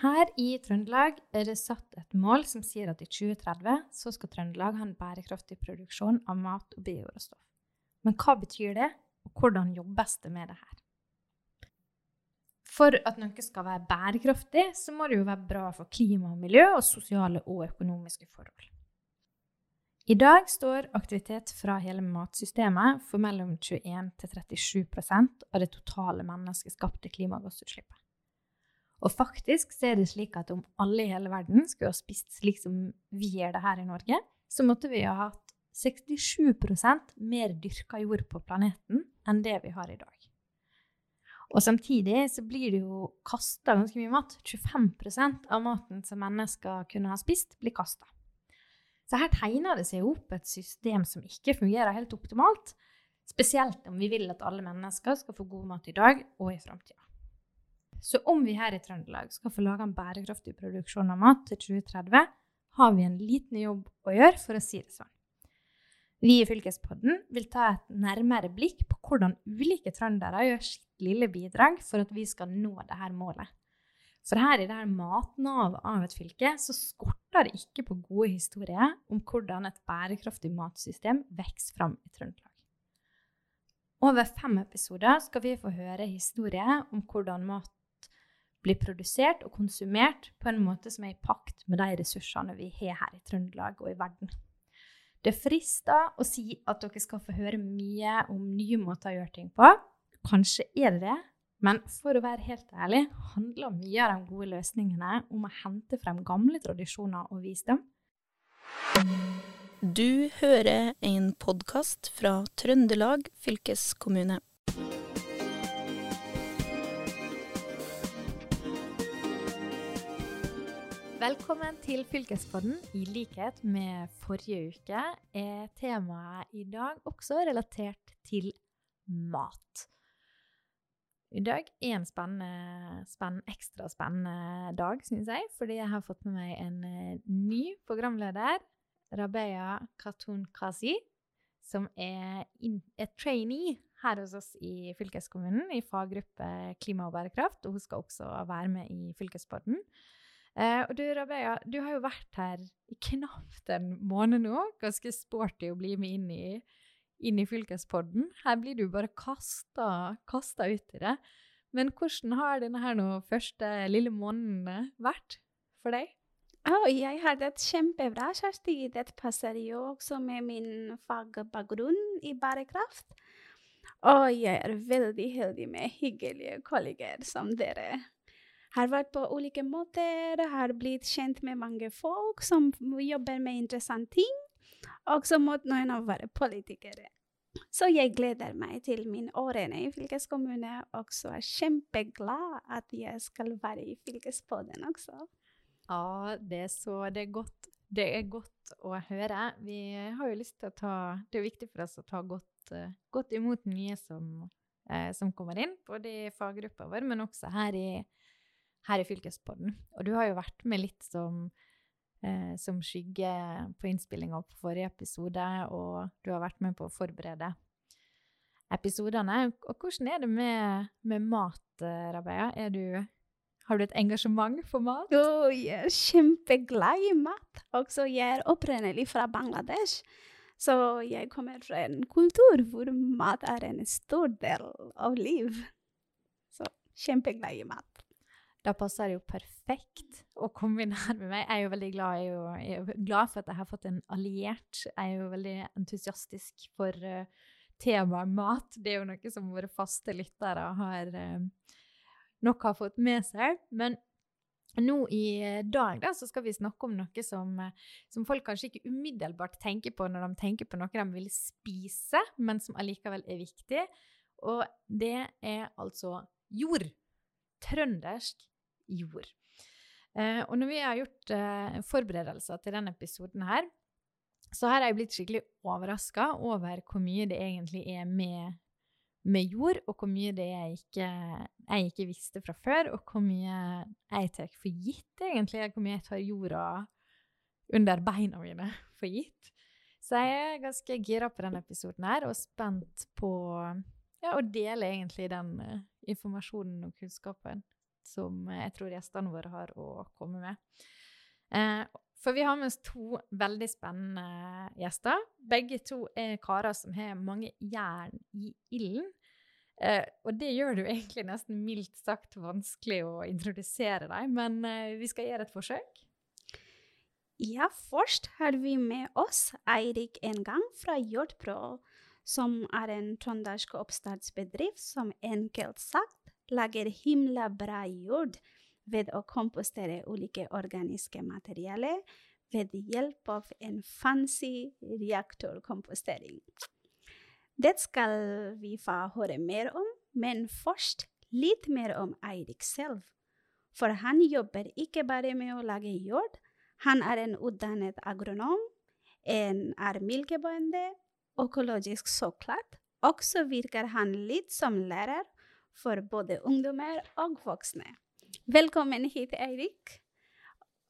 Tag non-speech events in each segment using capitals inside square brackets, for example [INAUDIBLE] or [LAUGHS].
Her i Trøndelag er det satt et mål som sier at i 2030 så skal Trøndelag ha en bærekraftig produksjon av mat og bioråstoff. Men hva betyr det, og hvordan jobbes det med det her? For at noe skal være bærekraftig, så må det jo være bra for klima og miljø og sosiale og økonomiske forhold. I dag står aktivitet fra hele matsystemet for mellom 21 til 37% av det totale menneskeskapte klimagassutslippet. Og faktisk så er det slik at om alle i hele verden skulle ha spist slik som vi gjør det her i Norge, så måtte vi ha hatt 67% mer dyrka jord på planeten enn det vi har i dag. Og samtidig så blir det jo kasta ganske mye mat. 25% av maten som mennesker kunne ha spist, blir kasta. Så her tegner det seg opp et system som ikke fungerer helt optimalt. Spesielt om vi vil at alle mennesker skal få god mat i dag og i framtida. Så om vi her i Trøndelag skal få laga en bærekraftig produksjon av mat til 2030, har vi en liten jobb å gjøre, for å si det sånn. Vi i Fylkespodden vil ta et nærmere blikk på hvordan ulike trøndere gjør sitt lille bidrag for at vi skal nå dette målet. For her i dette matnavet av et fylke så skorter det ikke på gode historier om hvordan et bærekraftig matsystem vokser fram i Trøndelag. Over fem episoder skal vi få høre historier om hvordan mat blir produsert og konsumert på en måte som er i pakt med de ressursene vi har her i Trøndelag og i verden. Det frister å si at dere skal få høre mye om nye måter å gjøre ting på. Kanskje er det det, men for å være helt ærlig handler mye av de gode løsningene om å hente frem gamle tradisjoner og visdom. Du hører en podkast fra Trøndelag fylkeskommune. Velkommen til Fylkespodden. I likhet med forrige uke er temaet i dag også relatert til mat. I dag er en spennende, spennende, ekstra spennende dag, syns jeg, fordi jeg har fått med meg en uh, ny programleder, Rabeya Khatun Kazi, som er, in, trainee her hos oss i fylkeskommunen i faggruppe klima og bærekraft. Og hun skal også være med i Fylkespodden. Eh, og du, Rabea, du har jo vært her i knapt en måned nå. Ganske sporty å bli med inn i, inn i fylkespodden. Her blir du bare kasta, ut i det. Men hvordan har denne her nå første lille måneden vært for deg? Oh, jeg har det kjempebra, Kjersti. Det passer jo også med min fagbakgrunn i bærekraft. Og jeg er veldig heldig med hyggelige kolleger som dere har vært på ulike måter, har blitt kjent med mange folk som jobber med interessante ting, og så måtte noen av være politikere. Så jeg gleder meg til min årene i fylkeskommune, og så er kjempeglad at jeg skal være i fylkespodden også. Ja, det er så det er godt. Det er godt å høre. Vi har jo lyst til å ta Det er viktig for oss å ta godt, godt imot nye som, eh, som kommer inn, både i faggruppa vår, men også her i her i Fylkespodden. Og du har jo vært med litt som, eh, som skygge på innspillinga på forrige episode, og du har vært med på å forberede episodene. Og hvordan er det med, med mat, Rabeia? Rabea? Er du, har du et engasjement for mat? Oh, jeg er kjempeglad i mat. Også jeg er opprinnelig fra Bangladesh. Så jeg kommer fra en kultur hvor mat er en stor del av liv. Så kjempeglad i mat. Da passer det jo perfekt å kombinere med meg. Jeg er jo veldig glad, jeg jo, jeg er glad for at jeg har fått en alliert. Jeg er jo veldig entusiastisk for uh, temaet mat. Det er jo noe som våre faste lyttere har uh, nok har fått med seg. Men nå i dag da, så skal vi snakke om noe som, som, folk kanskje ikke umiddelbart tenker på når de tenker på noe de vil spise, men som allikevel er viktig. Og det er altså jord. Trøndersk jord. Eh, og når vi har gjort eh, forberedelser til denne episoden her, så har jeg blitt skikkelig overraska over hvor mye det egentlig er med, med, jord, og hvor mye det jeg ikke, jeg ikke visste fra før, og hvor mye jeg tar for gitt, egentlig. Hvor mye jeg tar jorda under beina mine for gitt. Så jeg er ganske gira på denne episoden her, og spent på ja, å dele egentlig den uh, informasjonen og kunnskapen som jeg tror gjestene våre har å komme med. Eh, for vi har med oss to veldig spennende gjester. Begge to er karer som har mange jern i ilden. Eh, og det gjør det jo egentlig nesten mildt sagt vanskelig å introdusere dem, men eh, vi skal gjøre et forsøk. Ja, først har vi med oss Eirik Engang fra Hjortpro, som er en trøndersk oppstartsbedrift som enkelt sagt lager himla bra jord ved å kompostere ulike organiske materialer ved hjelp av en fancy reaktorkompostering. Det skal vi få høre mer om, men først litt mer om Eirik selv. For han jobber ikke bare med å lage jord, han er en utdannet agronom, en er melkebonde, økologisk så klart. Også virker han litt som lærer for både ungdommer og voksne. Velkommen hit, Eirik.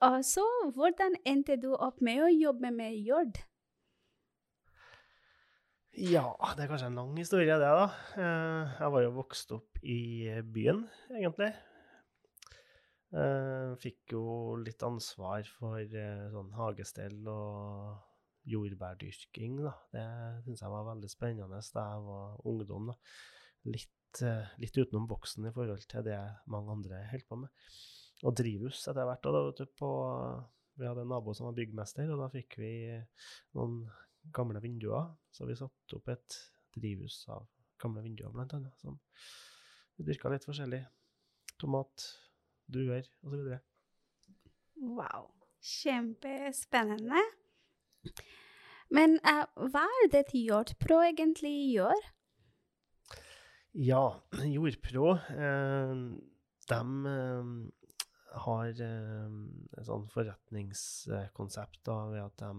Og så, hvordan endte du opp med å jobbe med jord? Ja, det er kanskje en lang historie, det, da. Eh, jeg var jo vokst opp i byen, egentlig. Uh, fikk jo litt ansvar for uh, sånn hagestell og jordbærdyrking, da. Det syns jeg var veldig spennende da jeg var ungdom, da. Litt, litt, utenom boksen i forhold til det mange andre holder på med. Og drivhus etter hvert. Og da, vet du, på, vi hadde en nabo som var byggmester, og da fikk vi noen gamle vinduer. Så vi satte opp et drivhus av gamle vinduer, blant annet. Som vi dyrka litt forskjellig. Tomat, druer osv. Wow. Kjempespennende. Men uh, hva er det Jordpro egentlig gjør? Ja, [CLEARS THROAT] Jordpro eh, de eh, har eh, et sånt forretningskonsept da, ved at de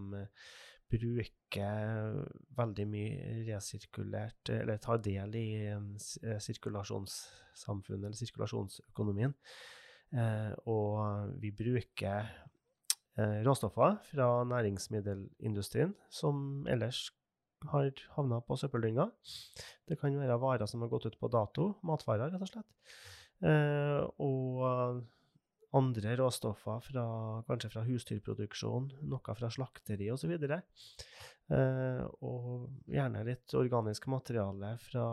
bruker veldig mye resirkulert Eller tar del i sirkulasjonssamfunnet, eller sirkulasjonsøkonomien. Eh, og vi bruker eh, råstoffer fra næringsmiddelindustrien som ellers har havna på søppeldynga. Det kan være varer som har gått ut på dato, matvarer rett og slett. Eh, og andre råstoffer fra, kanskje fra husdyrproduksjon, noe fra slakteri osv. Eh, og gjerne litt organisk materiale fra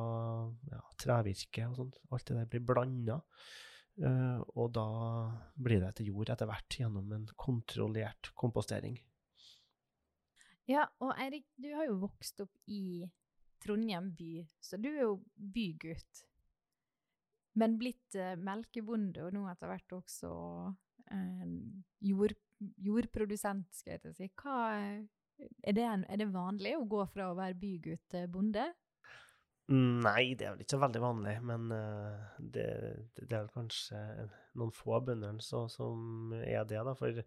ja, trevirke og sånt. Alt det der blir blanda. Uh, og da blir det til jord etter hvert gjennom en kontrollert kompostering. Ja, og Eirik, du har jo vokst opp i Trondheim by, så du er jo bygutt. Men blitt uh, melkebonde, og nå etter hvert også uh, jord, jordprodusent, skal jeg til å si. Hva, er, det en, er det vanlig å gå fra å være bygutt til bonde? Nei, det er vel ikke så veldig vanlig, men uh, det, det, er kanskje noen få bønder som er det, da. For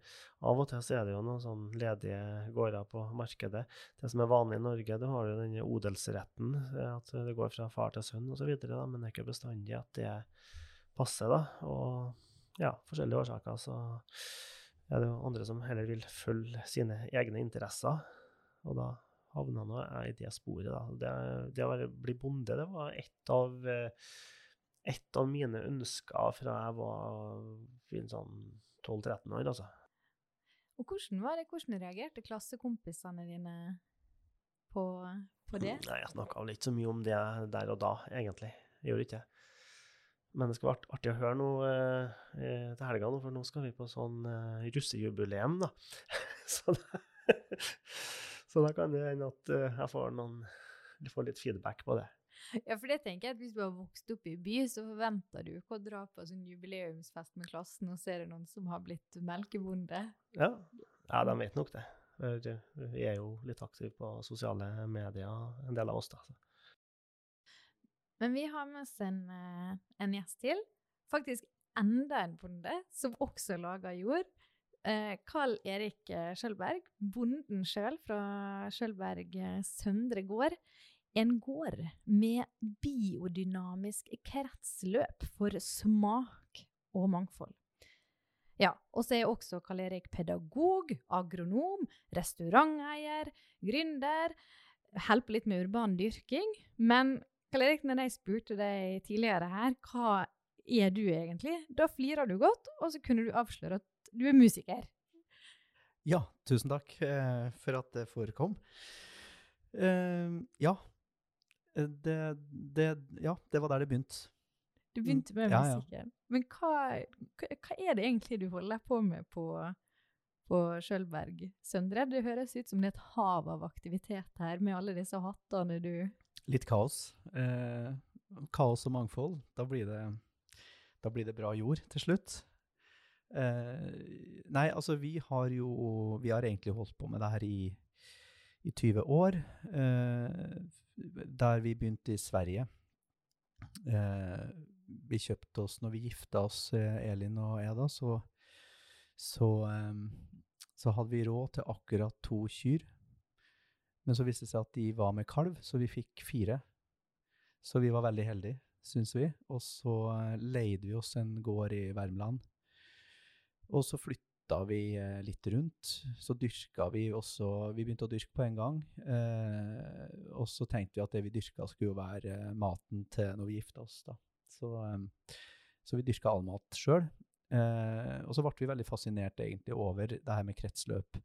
av og til så er det jo noen sånn ledige gårder på markedet. Det som er vanlig i Norge, du har jo denne odelsretten, at det går fra far til sønn osv., men det er ikke bestandig at det passer, da. Og ja, forskjellige årsaker så er det jo andre som heller vil følge sine egne interesser, og da havna nå i det sporet. da. Det, det, å bli bonde det var et av, eh, et av mine ønsker fra jeg var sånn 12-13 år. altså. Og hvordan var det? Hvordan reagerte klassekompisene dine på, på det? Nei, Jeg snakka vel ikke så mye om det der og da, egentlig. Jeg gjorde ikke det. Men det skal være artig å høre noe eh, til helga, nå, for nå skal vi på sånn eh, russejubileum, da. [LAUGHS] så det så da kan det hende at uh, jeg får, noen, får litt feedback på det. Ja, for det tenker jeg at Hvis du har vokst opp i by, så forventer du ikke å dra på sånn jubileumsfest med klassen, og så er det noen som har blitt melkebonde. Ja, ja de vet nok det. Vi er jo litt aktive på sosiale medier, en del av oss. da. Men vi har med oss en, eh, en gjest til. Faktisk enda en bonde som også lager jord. Eh, Carl Erik eh, Skjølberg, bonden sjøl fra Skjølberg eh, Søndre gård. En gård med biodynamisk kretsløp for smak og mangfold. Ja, og så er også Karl Erik pedagog, agronom, restauranteier, gründer. Hjelper litt med urban dyrking. Men Karl Erik, når jeg spurte deg tidligere her hva er du egentlig? Da flirer du godt, og så kunne du avsløre at du er musiker. Ja, tusen takk eh, for at det forekom. Eh, ja. Eh, Det, det, ja, det var der det begynte. Du begynte med Ja, ja. Men hva, hva er det egentlig du holder på med på, på Skjølberg, Søndre? Det høres ut som det er et hav av aktivitet her, med alle disse hattene du Litt kaos. Eh, kaos og mangfold. Da blir det, da blir det bra jord til slutt. Eh, nei, altså vi har jo Vi har egentlig holdt på med det her i, i 20 år. Eh, der vi begynte i Sverige. Eh, vi kjøpte oss når vi gifta oss, eh, Elin og jeg da, så, så, eh, så hadde vi råd til akkurat to kyr. Men så viste det seg at de var med kalv, så vi fikk fire. Så vi var veldig heldige, syns vi. Og så eh, leide vi oss en gård i Värmland. Og så flytta vi eh, litt rundt. Så dyrka vi også Vi begynte å dyrke på en gang. Eh, og så tenkte vi at det vi dyrka, skulle jo være eh, maten til når vi gifta oss, da. Så, så vi dyrka all mat sjøl. Og så ble vi veldig fascinert egentlig over det her med kretsløp.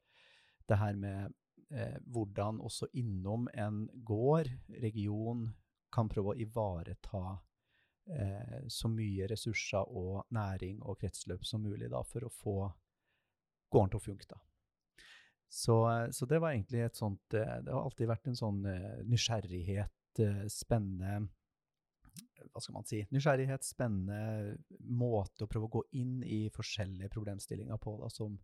Det her med eh, hvordan også innom en gård, region, kan prøve å ivareta eh, så mye ressurser og næring og kretsløp som mulig da, for å få gården til å funke. da. Så, eh, så det var egentlig et sånt eh, Det har alltid vært en sånn eh, nysgjerrighet, spennende hva skal man si, nysgjerrighet, spennende måte å prøve å gå inn i forskjellige problemstillinger på, da, som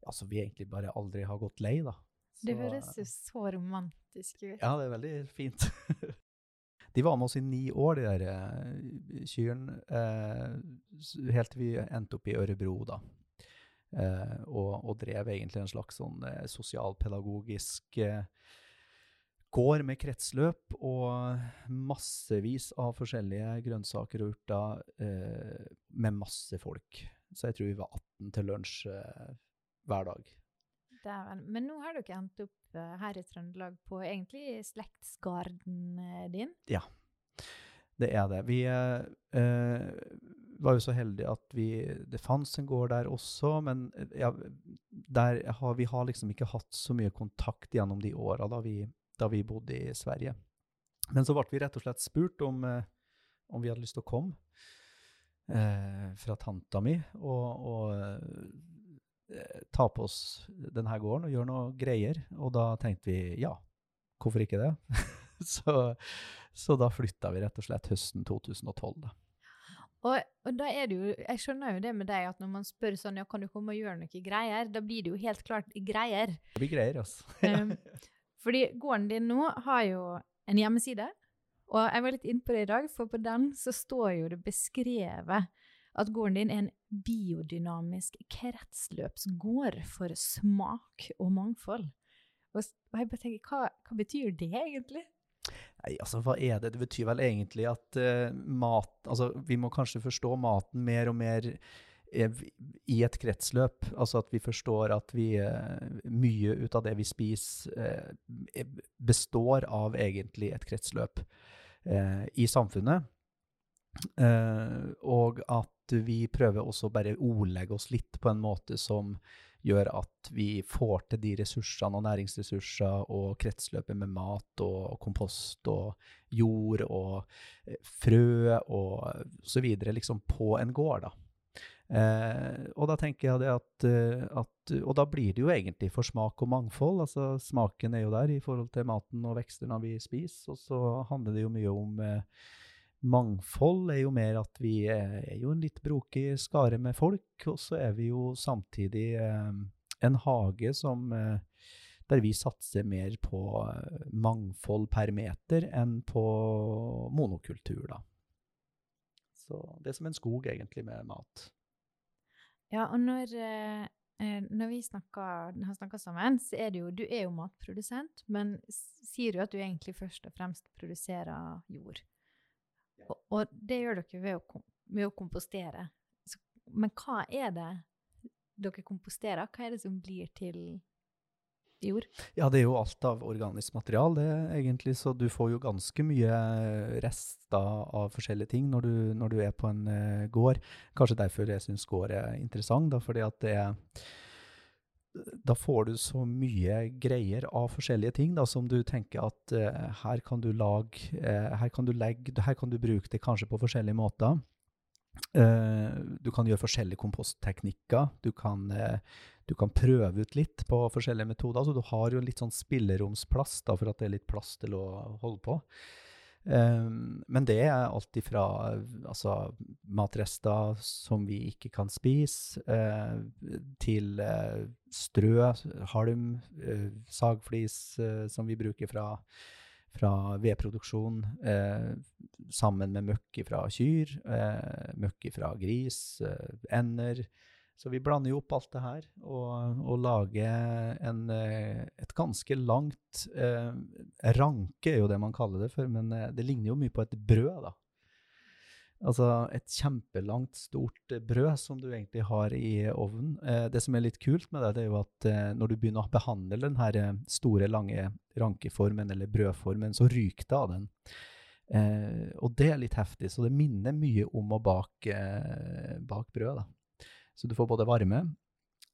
ja, som vi egentlig bare aldri har gått lei, da. Det Så- høres jo så romantisk ut. ja, det er veldig fint. [LAUGHS] de var med oss i ni år, de der eh, kyrne, eh, helt til vi endte opp i Ørebro, da. Eh, og, og drev egentlig en slags sånn eh, sosialpedagogisk eh, gård med kretsløp og massevis av forskjellige grønnsaker og urter eh, med masse folk. Så jeg tror vi var 18 til lunsj eh, hver dag. Dæven. Men nå har dere endt opp eh, her i Trøndelag på egentlig slektsgarden din? Ja, Det er det. Vi eh, eh, var jo så heldige at vi Det fantes en gård der også, men eh, ja, der har, vi har liksom ikke hatt så mye kontakt gjennom de åra da, da vi bodde i Sverige. Men så ble vi rett og slett spurt om, eh, om vi hadde lyst til å komme eh, fra tanta mi og, og eh, ta på oss denne gården og gjøre noe greier. Og da tenkte vi ja, hvorfor ikke det? [LAUGHS] så, så da flytta vi rett og slett høsten 2012, da. Og, og da er det jo, jeg skjønner jo det med deg, at når man spør sånn, ja, kan du komme og gjøre noe greier, da blir det jo helt klart greier. Det blir greier, altså. [LAUGHS] Um, fordi gården din nå har jo en hjemmeside, og jeg var litt inne på det i dag, for på den så står jo det beskrevet at gården din er en biodynamisk kretsløpsgård for smak og mangfold. Og, jeg bare tenker, hva, hva betyr det egentlig? Nei, altså hva er det? Det betyr vel egentlig at uh, mat Altså vi må kanskje forstå maten mer og mer eh, i et kretsløp. Altså at vi forstår at vi eh, Mye ut av det vi spiser, består av egentlig et kretsløp i samfunnet. Og at vi prøver også bare ordlegge oss litt på en måte som gjør at vi får til de ressursene og næringsressurser og kretsløpet med mat og kompost og jord og eh, frø og så videre, liksom på en gård, da. Eh, og da tenker jeg det at, eh, at Og da blir det jo egentlig for smak og mangfold. Altså smaken er jo der i forhold til maten og vekstene vi spiser, og så handler det jo mye om eh, Mangfold er jo mer at vi er, jo en litt brokig skare med folk, og så er vi jo samtidig eh, en hage som eh, der vi satser mer på eh, mangfold per meter enn på monokultur, da. Så det er som en skog, egentlig, med mat. Ja, og når, når vi snakker, har snakka sammen, så er det jo Du er jo matprodusent, men sier du at du egentlig først og fremst produserer jord. Og, og det gjør dere ved å, kom- ved å kompostere. Så, men hva er det dere komposterer? Hva er det som blir til jord? Ja, det er jo alt av organisk material, egentlig, så du får jo ganske mye rester av forskjellige ting når du, når du er på en uh, gård. Kanskje derfor jeg syns gård er interessant, da, fordi at det er da får du så mye greier av forskjellige ting da, som du tenker at uh, her kan du lage, uh, her kan du legge, her kan du bruke det kanskje på forskjellige måter. Uh, du kan gjøre forskjellige kompostteknikker. Du kan, du kan, prøve ut litt på forskjellige metoder. Så du har jo litt sånn spilleromsplass da, for at det er litt plass til å holde på. Um, men det er alt ifra altså, matrester som vi ikke kan spise, uh, til uh, strø, halm, uh, sagflis som vi bruker fra, fra vedproduksjon, sammen med møkk fra kyr, møkk fra gris, ender. Så vi blander jo opp alt det her og, og lager en, eh, et ganske langt eh, Ranke er jo det man kaller det for, men eh, det ligner jo mye på et brød, da. Altså et kjempelangt, stort brød som du egentlig har i ovnen. Eh, det som er litt kult med det, det er jo at eh, når du begynner å behandle den her eh, store, lange rankeformen, eller brødformen, så ryker det av den. og det er litt heftig, så det minner mye om å bake, bake brød, da. Så du får både varme,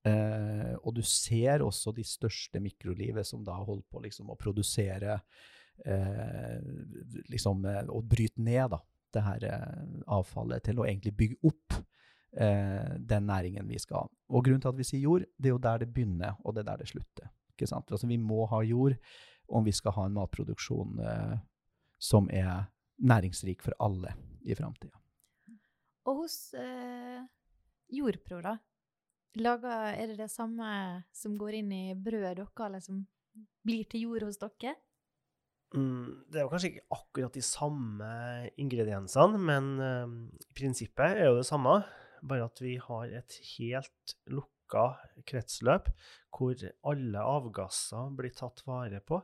eh, og du ser også de største mikrolivet som da holder på liksom, å produsere eh, liksom, eh, Og bryte ned da, det her eh, avfallet til å egentlig bygge opp eh, den næringen vi skal ha. Og grunnen til at vi sier jord, det er jo der det begynner, og det er der det slutter. Ikke sant? Altså, vi må ha jord om vi skal ha en matproduksjon eh, som er næringsrik for alle i framtida. Og hos eh, jordpro, da? Lager, er det det samme som går inn i brødet deres, eller som blir til jord hos dere? Mm, det er jo kanskje ikke akkurat de samme ingrediensene, men um, prinsippet er jo det samme. Bare at vi har et helt lukka kretsløp hvor alle avgasser blir tatt vare på.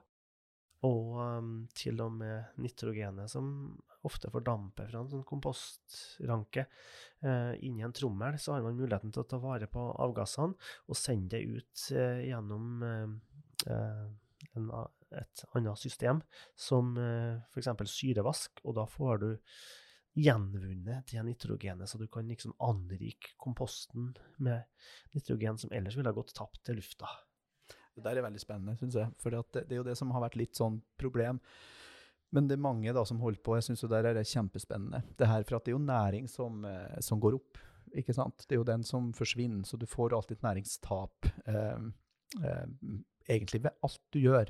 Og um, til og med nitrogenet som ofte fordamper fra en sånn kompostranke. Eh, inni en trommel så har man muligheten til å ta vare på avgassene og sende det ut eh, gjennom eh, eh en, et annet system, som eh, f.eks. syrevask. Og da får du gjenvunnet det nitrogenet, så du kan liksom anrike komposten med nitrogen som ellers ville ha gått tapt til lufta. Det der er veldig spennende, syns jeg. For det, det, er jo det som har vært litt sånn problem men det er mange da som holder på. Jeg syns det er kjempespennende. Det her, For at det er jo næring som, eh, som, går opp. ikke sant? Det er jo den som forsvinner, så du får alltid et næringstap. Eh, eh, egentlig ved alt du gjør.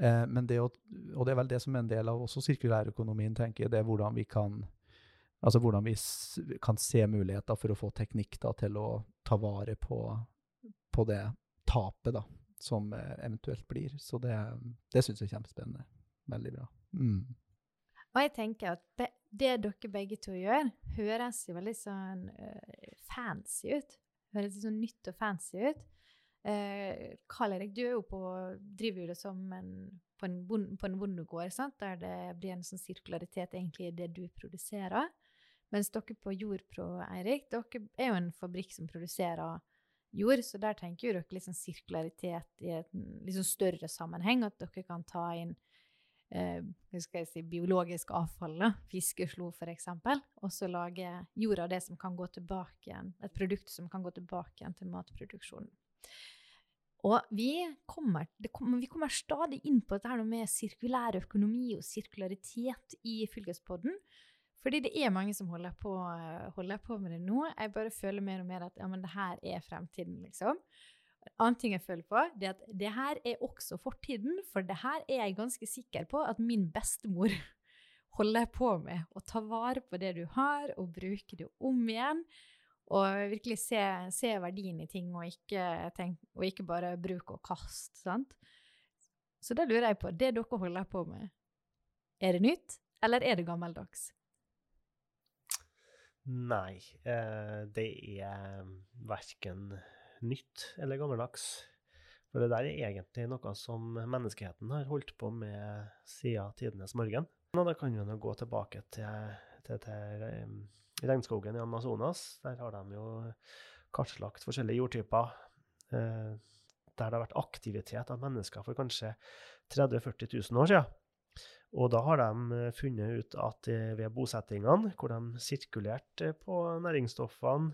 Eh, men det å, og det er vel det som er en del av også sirkulærøkonomien, tenker jeg. Det er hvordan vi kan altså hvordan vi kan se muligheter for å få teknikk da, til å ta vare på, på det tapet da, som eh, eventuelt blir. Så det, det syns jeg er kjempespennende. Veldig bra. Mm. Og jeg tenker at det, dere begge to gjør, høres jo veldig sånn uh, fancy ut. Høres litt sånn nytt og fancy ut. Uh, Karl Erik, du er jo på, driver jo det som en, på en, bond, på en bondegård, sant? der det blir en sånn sirkularitet egentlig i det du produserer. Mens dere på Jordpro, Eirik, dere er jo en fabrikk som produserer jord, så der tenker jo dere liksom sirkularitet i en liksom større sammenheng. At dere kan ta inn eh, si, biologisk avfall, da, fiskeslo f.eks., og så lage jorda det som kan gå tilbake igjen, et produkt som kan gå tilbake igjen til matproduksjonen. Og vi kommer, kommer, vi kommer stadig inn på dette med sirkulær økonomi og sirkularitet i Fylkespodden. Fordi det er mange som holder på, holder på med det nå. Jeg bare føler mer og mer at ja, men det her er fremtiden, liksom. En annen ting jeg føler på, det er at det her er også fortiden. For det her er jeg ganske sikker på at min bestemor [LAUGHS] holder på med. Å ta vare på det du har, og bruke det om igjen. Og virkelig se, se verdien i ting, og ikke, tenk, og ikke bare bruke og kaste. sant? Så da lurer jeg på, det dere holder på med, er det nytt, eller er det gammeldags? Nei, eh, det er verken nytt eller gammeldags. For det der er egentlig noe som menneskeheten har holdt på med siden tidenes morgen. Og da kan vi jo gå tilbake til, til, til regnskogen i Amazonas. Der har de jo kartlagt forskjellige jordtyper. Eh, der det har vært aktivitet av mennesker for kanskje 30 000-40 000 år siden. Og da har de funnet ut at ved bosettingene, hvor de sirkulerte på næringsstoffene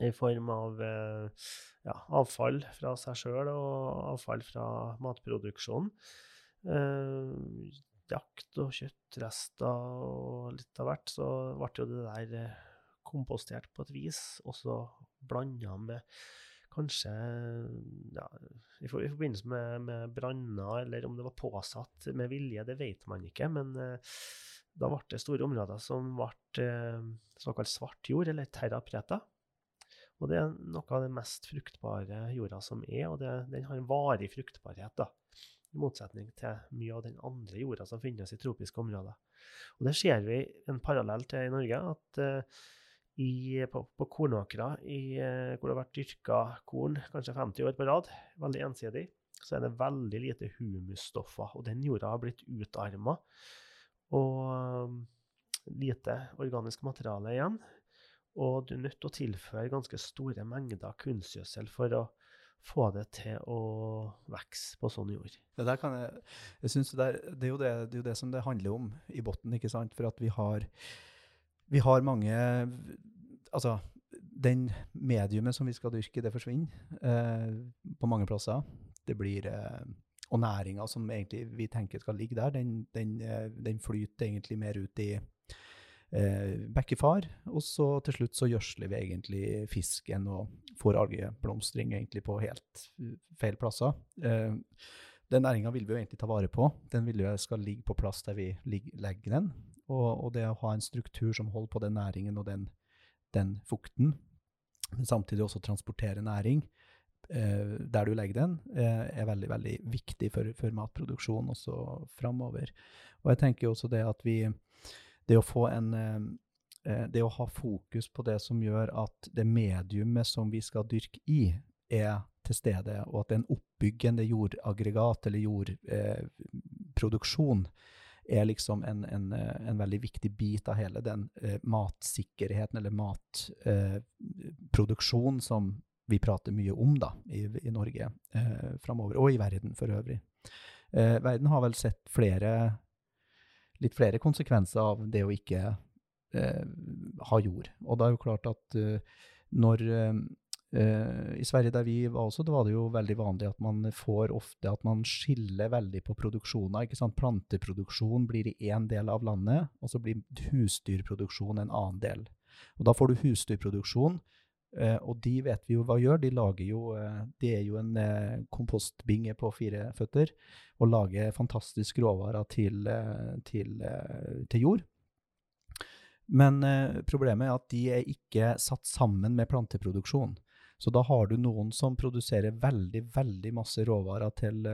i form av ja, avfall fra seg sjøl og avfall fra matproduksjonen, eh, jakt og kjøttrester og litt av hvert, så ble jo det der eh, kompostert på et vis, og så blanda med kanskje ja, i, forbindelse med, med branner, eller om det var påsatt med vilje, det vet man ikke. Men eh, da ble det store områder som ble eh, såkalt svart jord, eller terra preta. Og det er noe av den mest fruktbare jorda som er, og det, den har en varig fruktbarhet. da i motsetning til mye av den andre jorda som finnes i tropiske områder. Og Det ser vi en parallell til i Norge. at uh, i, på, på kornåkre uh, hvor det har vært dyrka korn kanskje 50 år på rad, veldig ensidig, så er det veldig lite humusstoffer. Og den jorda har blitt utarma. Og uh, lite organisk materiale igjen. Og du er nødt til å tilføre ganske store mengder kunstgjødsel for å få det til å vokse på sånn jord. Det, der kan jeg, jeg synes det, er, det, er det, det, er jo det, som det handler om i bunnen, ikke sant? For at vi har, vi har mange Altså, den mediumet som vi skal dyrke, det forsvinner eh, på mange plasser. Det blir eh, Og næringa som egentlig vi tenker skal ligge der, den, den, eh, den flyter egentlig mer ut i eh, bekkefar. Og så til slutt så gjødsler vi egentlig fisken og får algeblomstring egentlig på helt feil plasser. Eh, den næringa vil vi jo egentlig ta vare på. Den vil jo skal ligge på plass der vi legger den. Og, og, det å ha en struktur som holder på den næringen og den, den fukten, men samtidig også transportere næring eh, der du legger den, eh, er veldig veldig viktig for, for matproduksjon også framover. Og jeg tenker også det at vi det å få en eh, eh, Det å ha fokus på det som gjør at det mediumet som vi skal dyrke i, er til stede, og at en oppbyggende jordaggregat eller jordproduksjon eh, er liksom en, en, en, veldig viktig bit av hele den eh, matsikkerheten eller matproduksjonen eh, som vi prater mye om da, i, i Norge eh, framover, og i verden for øvrig. Eh, verden har vel sett flere litt flere konsekvenser av det å ikke eh, ha jord. Og da er jo klart at uh, når uh, I Sverige der vi var også, da var det jo veldig vanlig at man får ofte at man skiller veldig på produksjoner. ikke sant? Planteproduksjon blir i én del av landet, og så blir husdyrproduksjon en annen del. Og da får du husdyrproduksjon Uh, og de vet vi jo hva gjør. De lager jo eh, De er jo en eh, kompostbinge på fire føtter og lager fantastisk råvarer til, til, til jord. Men problemet er at de er ikke satt sammen med planteproduksjon. Så da har du noen som produserer veldig, veldig masse råvarer til,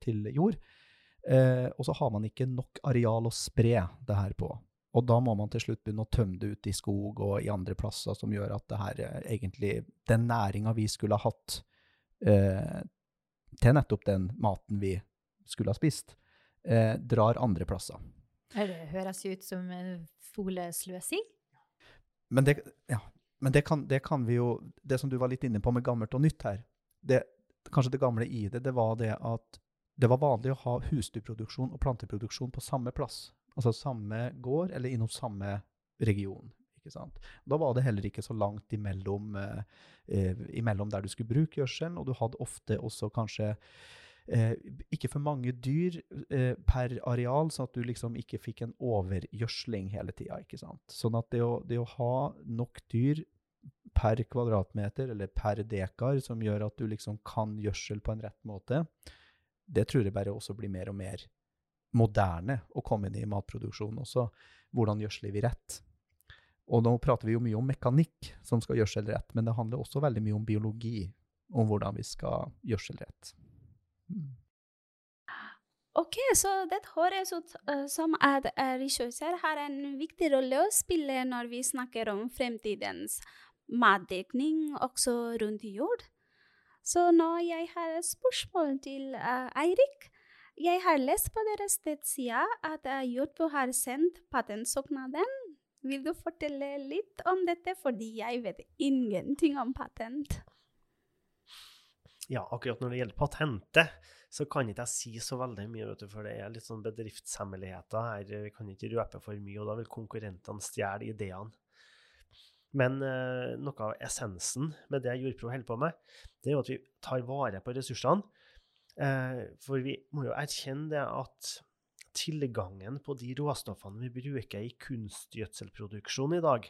til jord. og så har man ikke nok areal å spre det her på. Og da må man til slutt begynne å tømme det ut i skog og i andre plasser, som gjør at det her eh, egentlig Den næringa vi skulle ha hatt eh, til nettopp den maten vi skulle ha spist, eh, drar andre plasser. Det høres ut som en folesløsing. Men, det, ja, men det, kan, det kan vi jo Det som du var litt inne på med gammelt og nytt her, det, kanskje det gamle i det, det var det at det var vanlig å ha husdyrproduksjon og planteproduksjon på samme plass. Altså samme gård eller innom samme region. ikke sant? Da var det heller ikke så langt imellom, eh, eh, imellom der du skulle bruke gjødselen, og du hadde ofte også kanskje eh, ikke for mange dyr eh, per areal, sånn at du liksom ikke fikk en overgjødsling hele tida. Sånn at det å, det å ha nok dyr per kvadratmeter eller per dekar som gjør at du liksom kan gjødsel på en rett måte, det tror jeg bare også blir mer og mer moderne å komme inn i matproduksjon også. Hvordan gjødsler vi rett? Og nå prater vi jo mye om mekanikk som skal gjødsel rett, men det handler også veldig mye om biologi, om hvordan vi skal gjødsel rett. Mm. Ok, så det høres ut uh, som at uh, regissør har en viktig rolle å spille når vi snakker om fremtidens matdekning også rundt jord. Så nå jeg har et spørsmål til uh, Eirik. Jeg har lest på deres nettside at Jotbo har sendt patentsøknaden. Vil du fortelle litt om dette, fordi jeg vet ingenting om patent? ja, akkurat når det gjelder patentet, så kan ikke jeg si så veldig mye, vet du, for det er litt sånn bedriftshemmeligheter her. Vi kan ikke røpe for mye, og da vil konkurrentene stjele ideene. Men uh, noe av essensen med det Jordpro holder på med, det er jo at vi tar vare på ressursene. Eh, for vi må jo erkjenne det at tilgangen på de råstoffene vi bruker i kunstgjødselproduksjon i dag,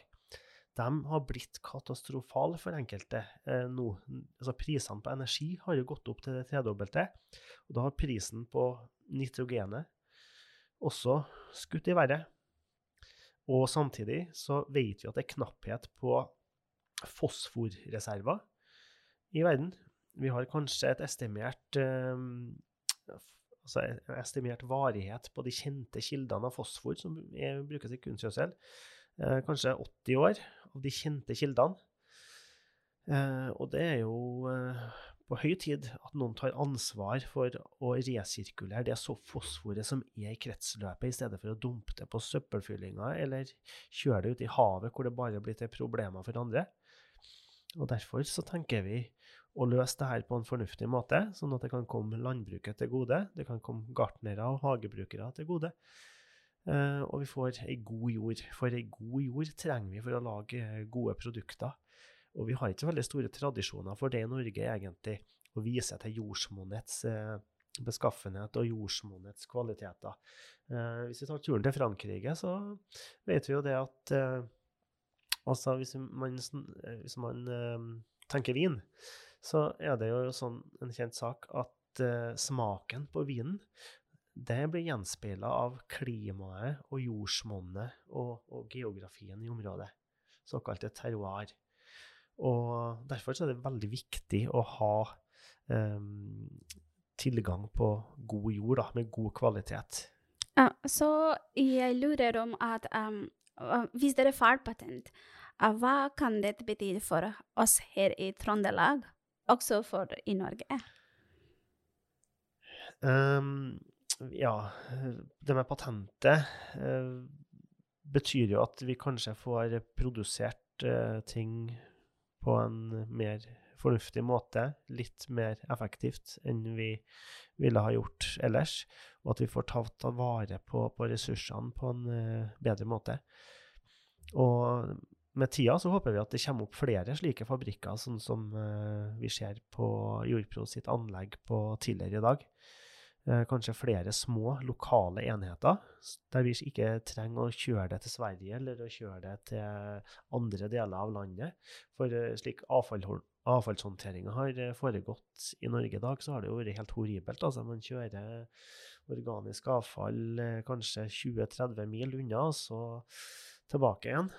de har blitt katastrofale for enkelte eh, nå. Altså, prisene på energi har jo gått opp til det tredobbelte. Og da har prisen på nitrogenet også skutt i været. Og samtidig så vet vi at det er knapphet på fosforreserver i verden. Vi har kanskje et estimert eh, altså en estimert varighet på de kjente kildene av fosfor som er, brukes i kunstgjødsel. Eh, kanskje 80 år av de kjente kildene. Eh, og det er jo eh, på høy tid at noen tar ansvar for å resirkulere det fosforet som er i kretsløpet, i stedet for å dumpe det på søppelfyllinga eller kjøre det ut i havet hvor det bare blir til problemer for andre. Og Derfor så tenker vi å løse det her på en fornuftig måte, sånn at det kan komme landbruket til gode. Det kan komme gartnere og hagebrukere til gode. Uh, og vi får ei god jord. For ei god jord trenger vi for å lage gode produkter. Og vi har ikke veldig store tradisjoner for det i Norge, egentlig, å vise til jordsmonnets uh, beskaffenhet og jordsmonnets kvaliteter. Uh, hvis vi tar turen til Frankrike, så vet vi jo det at altså hvis man, hvis man tenker vin, så er det jo sånn en kjent sak at smaken på vinen det blir gjenspeila av klimaet og jordsmonnet og, og, geografien i området. Såkalte terroir. Og derfor er det veldig viktig å ha um, tilgang på god jord da, med god kvalitet. Ja, så jeg lurer om at um, hvis dere får patent, uh, hva kan det bety for oss her i Trøndelag, også for i Norge? Um, ja, det med patentet uh, betyr jo at vi kanskje får produsert uh, ting på en mer fornuftig måte, litt mer effektivt enn vi ville ha gjort ellers, og at vi får tatt vare på, på ressursene på en uh, bedre måte. Og med tida så håper vi at det kommer opp flere slike fabrikker, sånn som uh, vi ser på Jordpro sitt anlegg på tidligere i dag. Eh, kanskje flere små, lokale enheter, der vi ikke trenger å kjøre det til Sverige eller å kjøre det til andre deler av landet. For eh, slik avfall, avfallshåndteringa har eh, foregått i Norge i dag, så har det jo vært helt horribelt. Altså, man kjører organisk avfall kanskje 20-30 mil unna, og så tilbake igjen.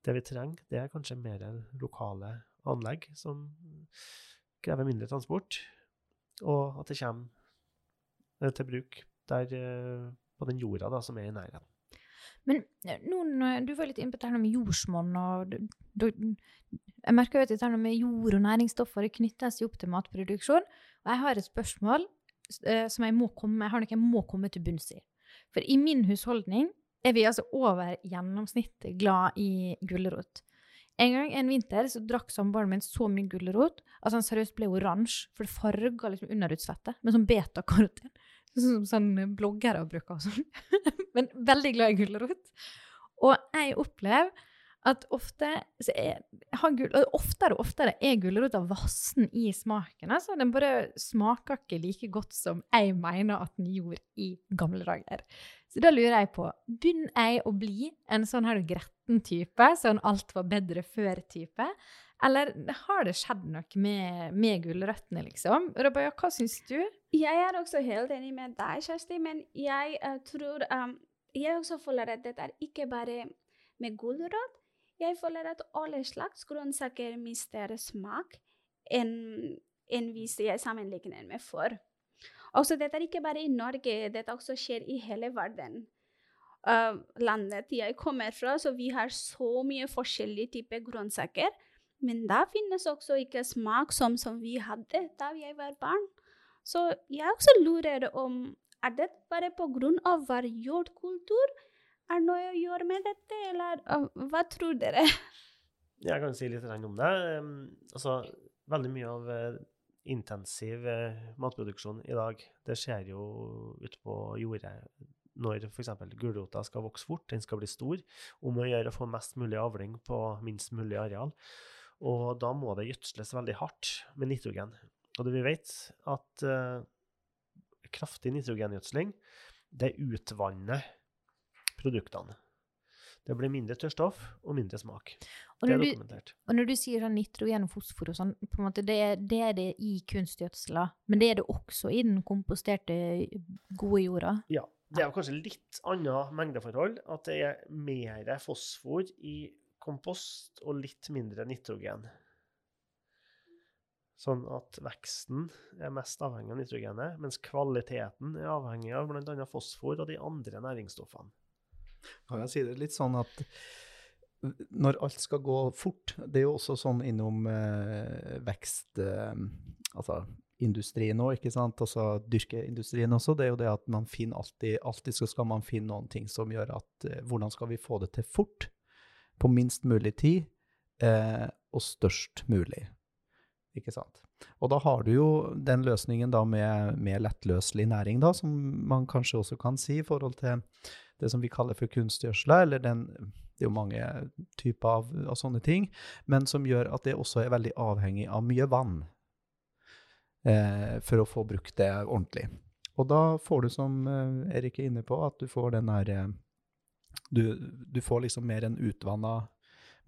Det vi trenger, det er kanskje mer lokale anlegg som krever mindre transport, og at det kommer Eh, til bruk der, eh, på den jorda da, som er i nærheten. Men noen, du var litt inne på dette med jordsmonn. og du, Jeg merker jo at dette med jord og næringsstoffer knyttes opp til matproduksjon. Og jeg har et spørsmål uh, som jeg må komme, jeg har noe jeg må komme til bunns i. For i min husholdning er vi altså over gjennomsnittet glad i gulrot. En gang en vinter så drakk samboeren min så mye gulrot at han seriøst ble oransje. For det farga liksom underutsvettet med sånn betakaroten. Som sånn bloggere bruker og sånn. [LAUGHS] Men veldig glad i gulrot. Og jeg opplever at ofte er, gul, oftere og oftere er gulrota vassen i smaken. Altså, den bare smaker ikke like godt som jeg mener at den gjorde i gamle dager. Så da lurer jeg på, begynner jeg å bli en sånn her gretten type, sånn alt var bedre før-type? Eller har det skjedd noe med, med gulrøttene, liksom? Rabaya, hva syns du? Jeg er også helt enig med deg, Kjersti, men jeg uh, tror um, Jeg også føler at dette er ikke bare med gulrot. Jeg føler at alle slags grønnsaker mister smak enn, en hvis jeg sammenligner med før. Også dette er ikke bare i Norge, dette også skjer i hele verden. Uh, landet jeg kommer fra, så vi har så mye forskjellige typer grønnsaker. Men da finnes også ikke smak som, som vi hadde da jeg var barn. Så jeg også lurer om er det bare pga. variert jordkultur? Er det noe å gjøre med dette, eller uh, hva tror dere? [LAUGHS] Jeg kan si litt om det. Altså, veldig mye av uh, intensiv eh, matproduksjon i dag, det skjer jo ute på jordet når f.eks. gulrota skal vokse fort, den skal bli stor, om å gjøre å få mest mulig avling på minst mulig areal. Og da må det gjødsles veldig hardt med nitrogen. Og det vi vet, at uh, kraftig nitrogengjødsling, det utvanner produktene. Det blir mindre tørrstoff og mindre smak. Og Det er dokumentert. du, og når du sier sånn nitrogen og fosfor og sånn, på en måte det, er- det er det i kunstgjødsla, men det er det også i den komposterte, gode jorda? Ja. Det er kanskje litt annet mengdeforhold. At det er mer fosfor i kompost og litt mindre nitrogen. Sånn at veksten er mest avhengig av nitrogenet, mens kvaliteten er avhengig av bl.a. fosfor og de andre næringsstoffene. Kan jeg si det litt sånn at når alt skal gå fort, det er jo også sånn innom eh, vekst, eh, altså industrien òg, ikke sant, altså dyrkeindustrien også, det er jo det at man finner alltid, alltid skal man finne noen ting som gjør at eh, hvordan skal vi få det til fort, på minst mulig tid, eh, og størst mulig, ikke sant. Og da har du jo den løsningen da med, med lettløselig næring da, som man kanskje også kan si i forhold til det som vi kaller for kunstgjødsla, eller den, det er jo mange typer av, av sånne ting, men som gjør at det også er veldig avhengig av mye vann eh, for å få brukt det ordentlig. Og da får du, som eh, Erik er inne på, at du får den der eh, du, du får liksom mer en utvanna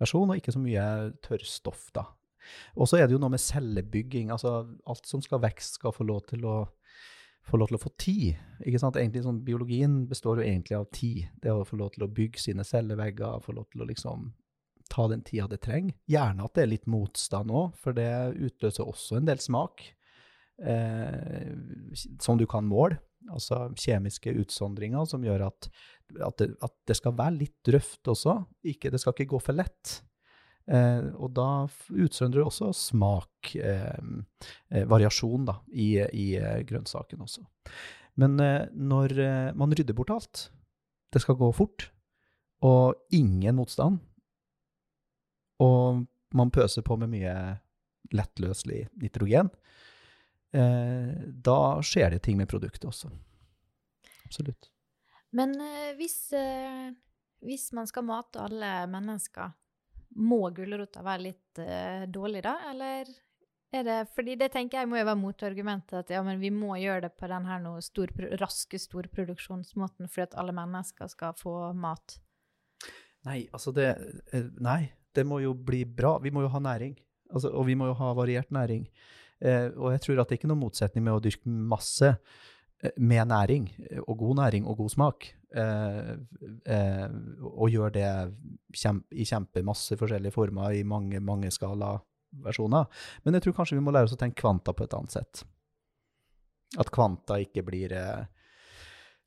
versjon, og ikke så mye tørrstoff, da. Og så er det jo noe med cellebygging. altså Alt som skal vekst, skal få lov til å få lov til å få tid. ikke sant? Egentlig sånn, Biologien består jo egentlig av tid. Det å få lov til å bygge sine cellevegger, få lov til å liksom ta den tida det trenger. Gjerne at det er litt motstand òg, for det utløser også en del smak eh, som du kan måle. Altså kjemiske utsondringer som gjør at, at, det, at det skal være litt røft også. Ikke, det skal ikke gå for lett. Eh, og da utsondrer det også smak, eh, eh, i, i eh, grønnsaken også. Men eh, når eh, man rydder bort alt, det skal gå fort, og ingen motstand, og man pøser på med mye lettløselig nitrogen, da skjer det ting med produktet også. Absolutt. Men eh, hvis, eh, hvis man skal mate alle mennesker, må gulrota være litt eh, dårlig da, eller er det Fordi det tenker jeg må jo være motargumentet, at ja, men vi må gjøre det på den her noe stor, raske storproduksjonsmåten fordi at alle mennesker skal få mat. Nei, altså det eh, Nei, det må jo bli bra. Vi må jo ha næring. Altså, og vi må jo ha variert næring. Eh, og jeg tror at det er ikke noen motsetning med å dyrke masse eh, med næring, eh, og god næring og god smak. Og gjøre det i kjempemasse forskjellige former i mange, mange skala versjoner. Men jeg tror kanskje vi må lære oss å tenke kvanta på et annet sett. At kvanta ikke blir eh,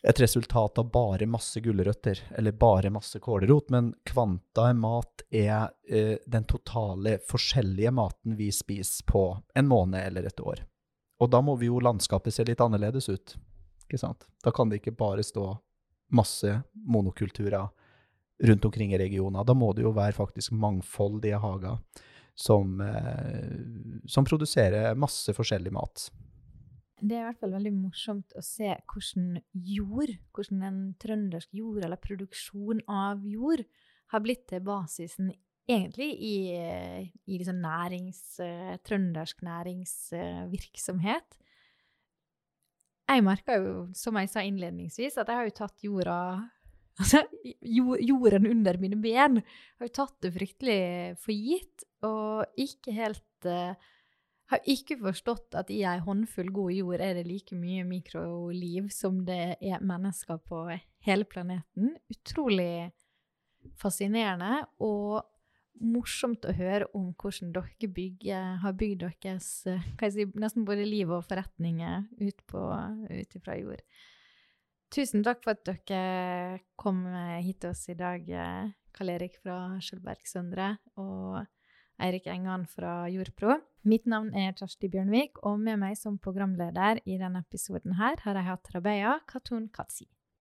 et resultat av bare masse gulrøtter eller bare masse kålrot, men kvanta mat er eh, den totale forskjellige maten vi spiser på en måned eller et år. Og da må vi jo landskapet se litt annerledes ut, ikke sant? Da kan det ikke bare stå masse monokulturer rundt omkring i regioner. Da må det jo være faktisk mangfoldige hager som, eh, som produserer masse forskjellig mat. Det er i hvert fall veldig morsomt å se hvordan jord, hvordan en trøndersk jord, eller produksjon av jord, har blitt til basisen egentlig i, i liksom nærings, eh, trøndersk næringsvirksomhet. Jeg merka jo, som jeg sa innledningsvis, at jeg har jo tatt jorda Altså, jorden under mine ben. Jeg har jo tatt det fryktelig for gitt, og ikke helt eh, har ikke forstått at i ei håndfull god jord er det like mye mikroliv som det er mennesker på hele planeten. Utrolig fascinerende og morsomt å høre om hvordan dere bygger, har bygd deres si, nesten både liv og forretninger ut, på, ut fra jord. Tusen takk for at dere kom hit til oss i dag, Karl Erik fra Skjølberg Søndre og Eirik Engan fra Jordpro. Mitt navn er Kjersti Bjørnvik, og med meg som programleder i denne episoden her har jeg hatt Rabeya Katun Katsi.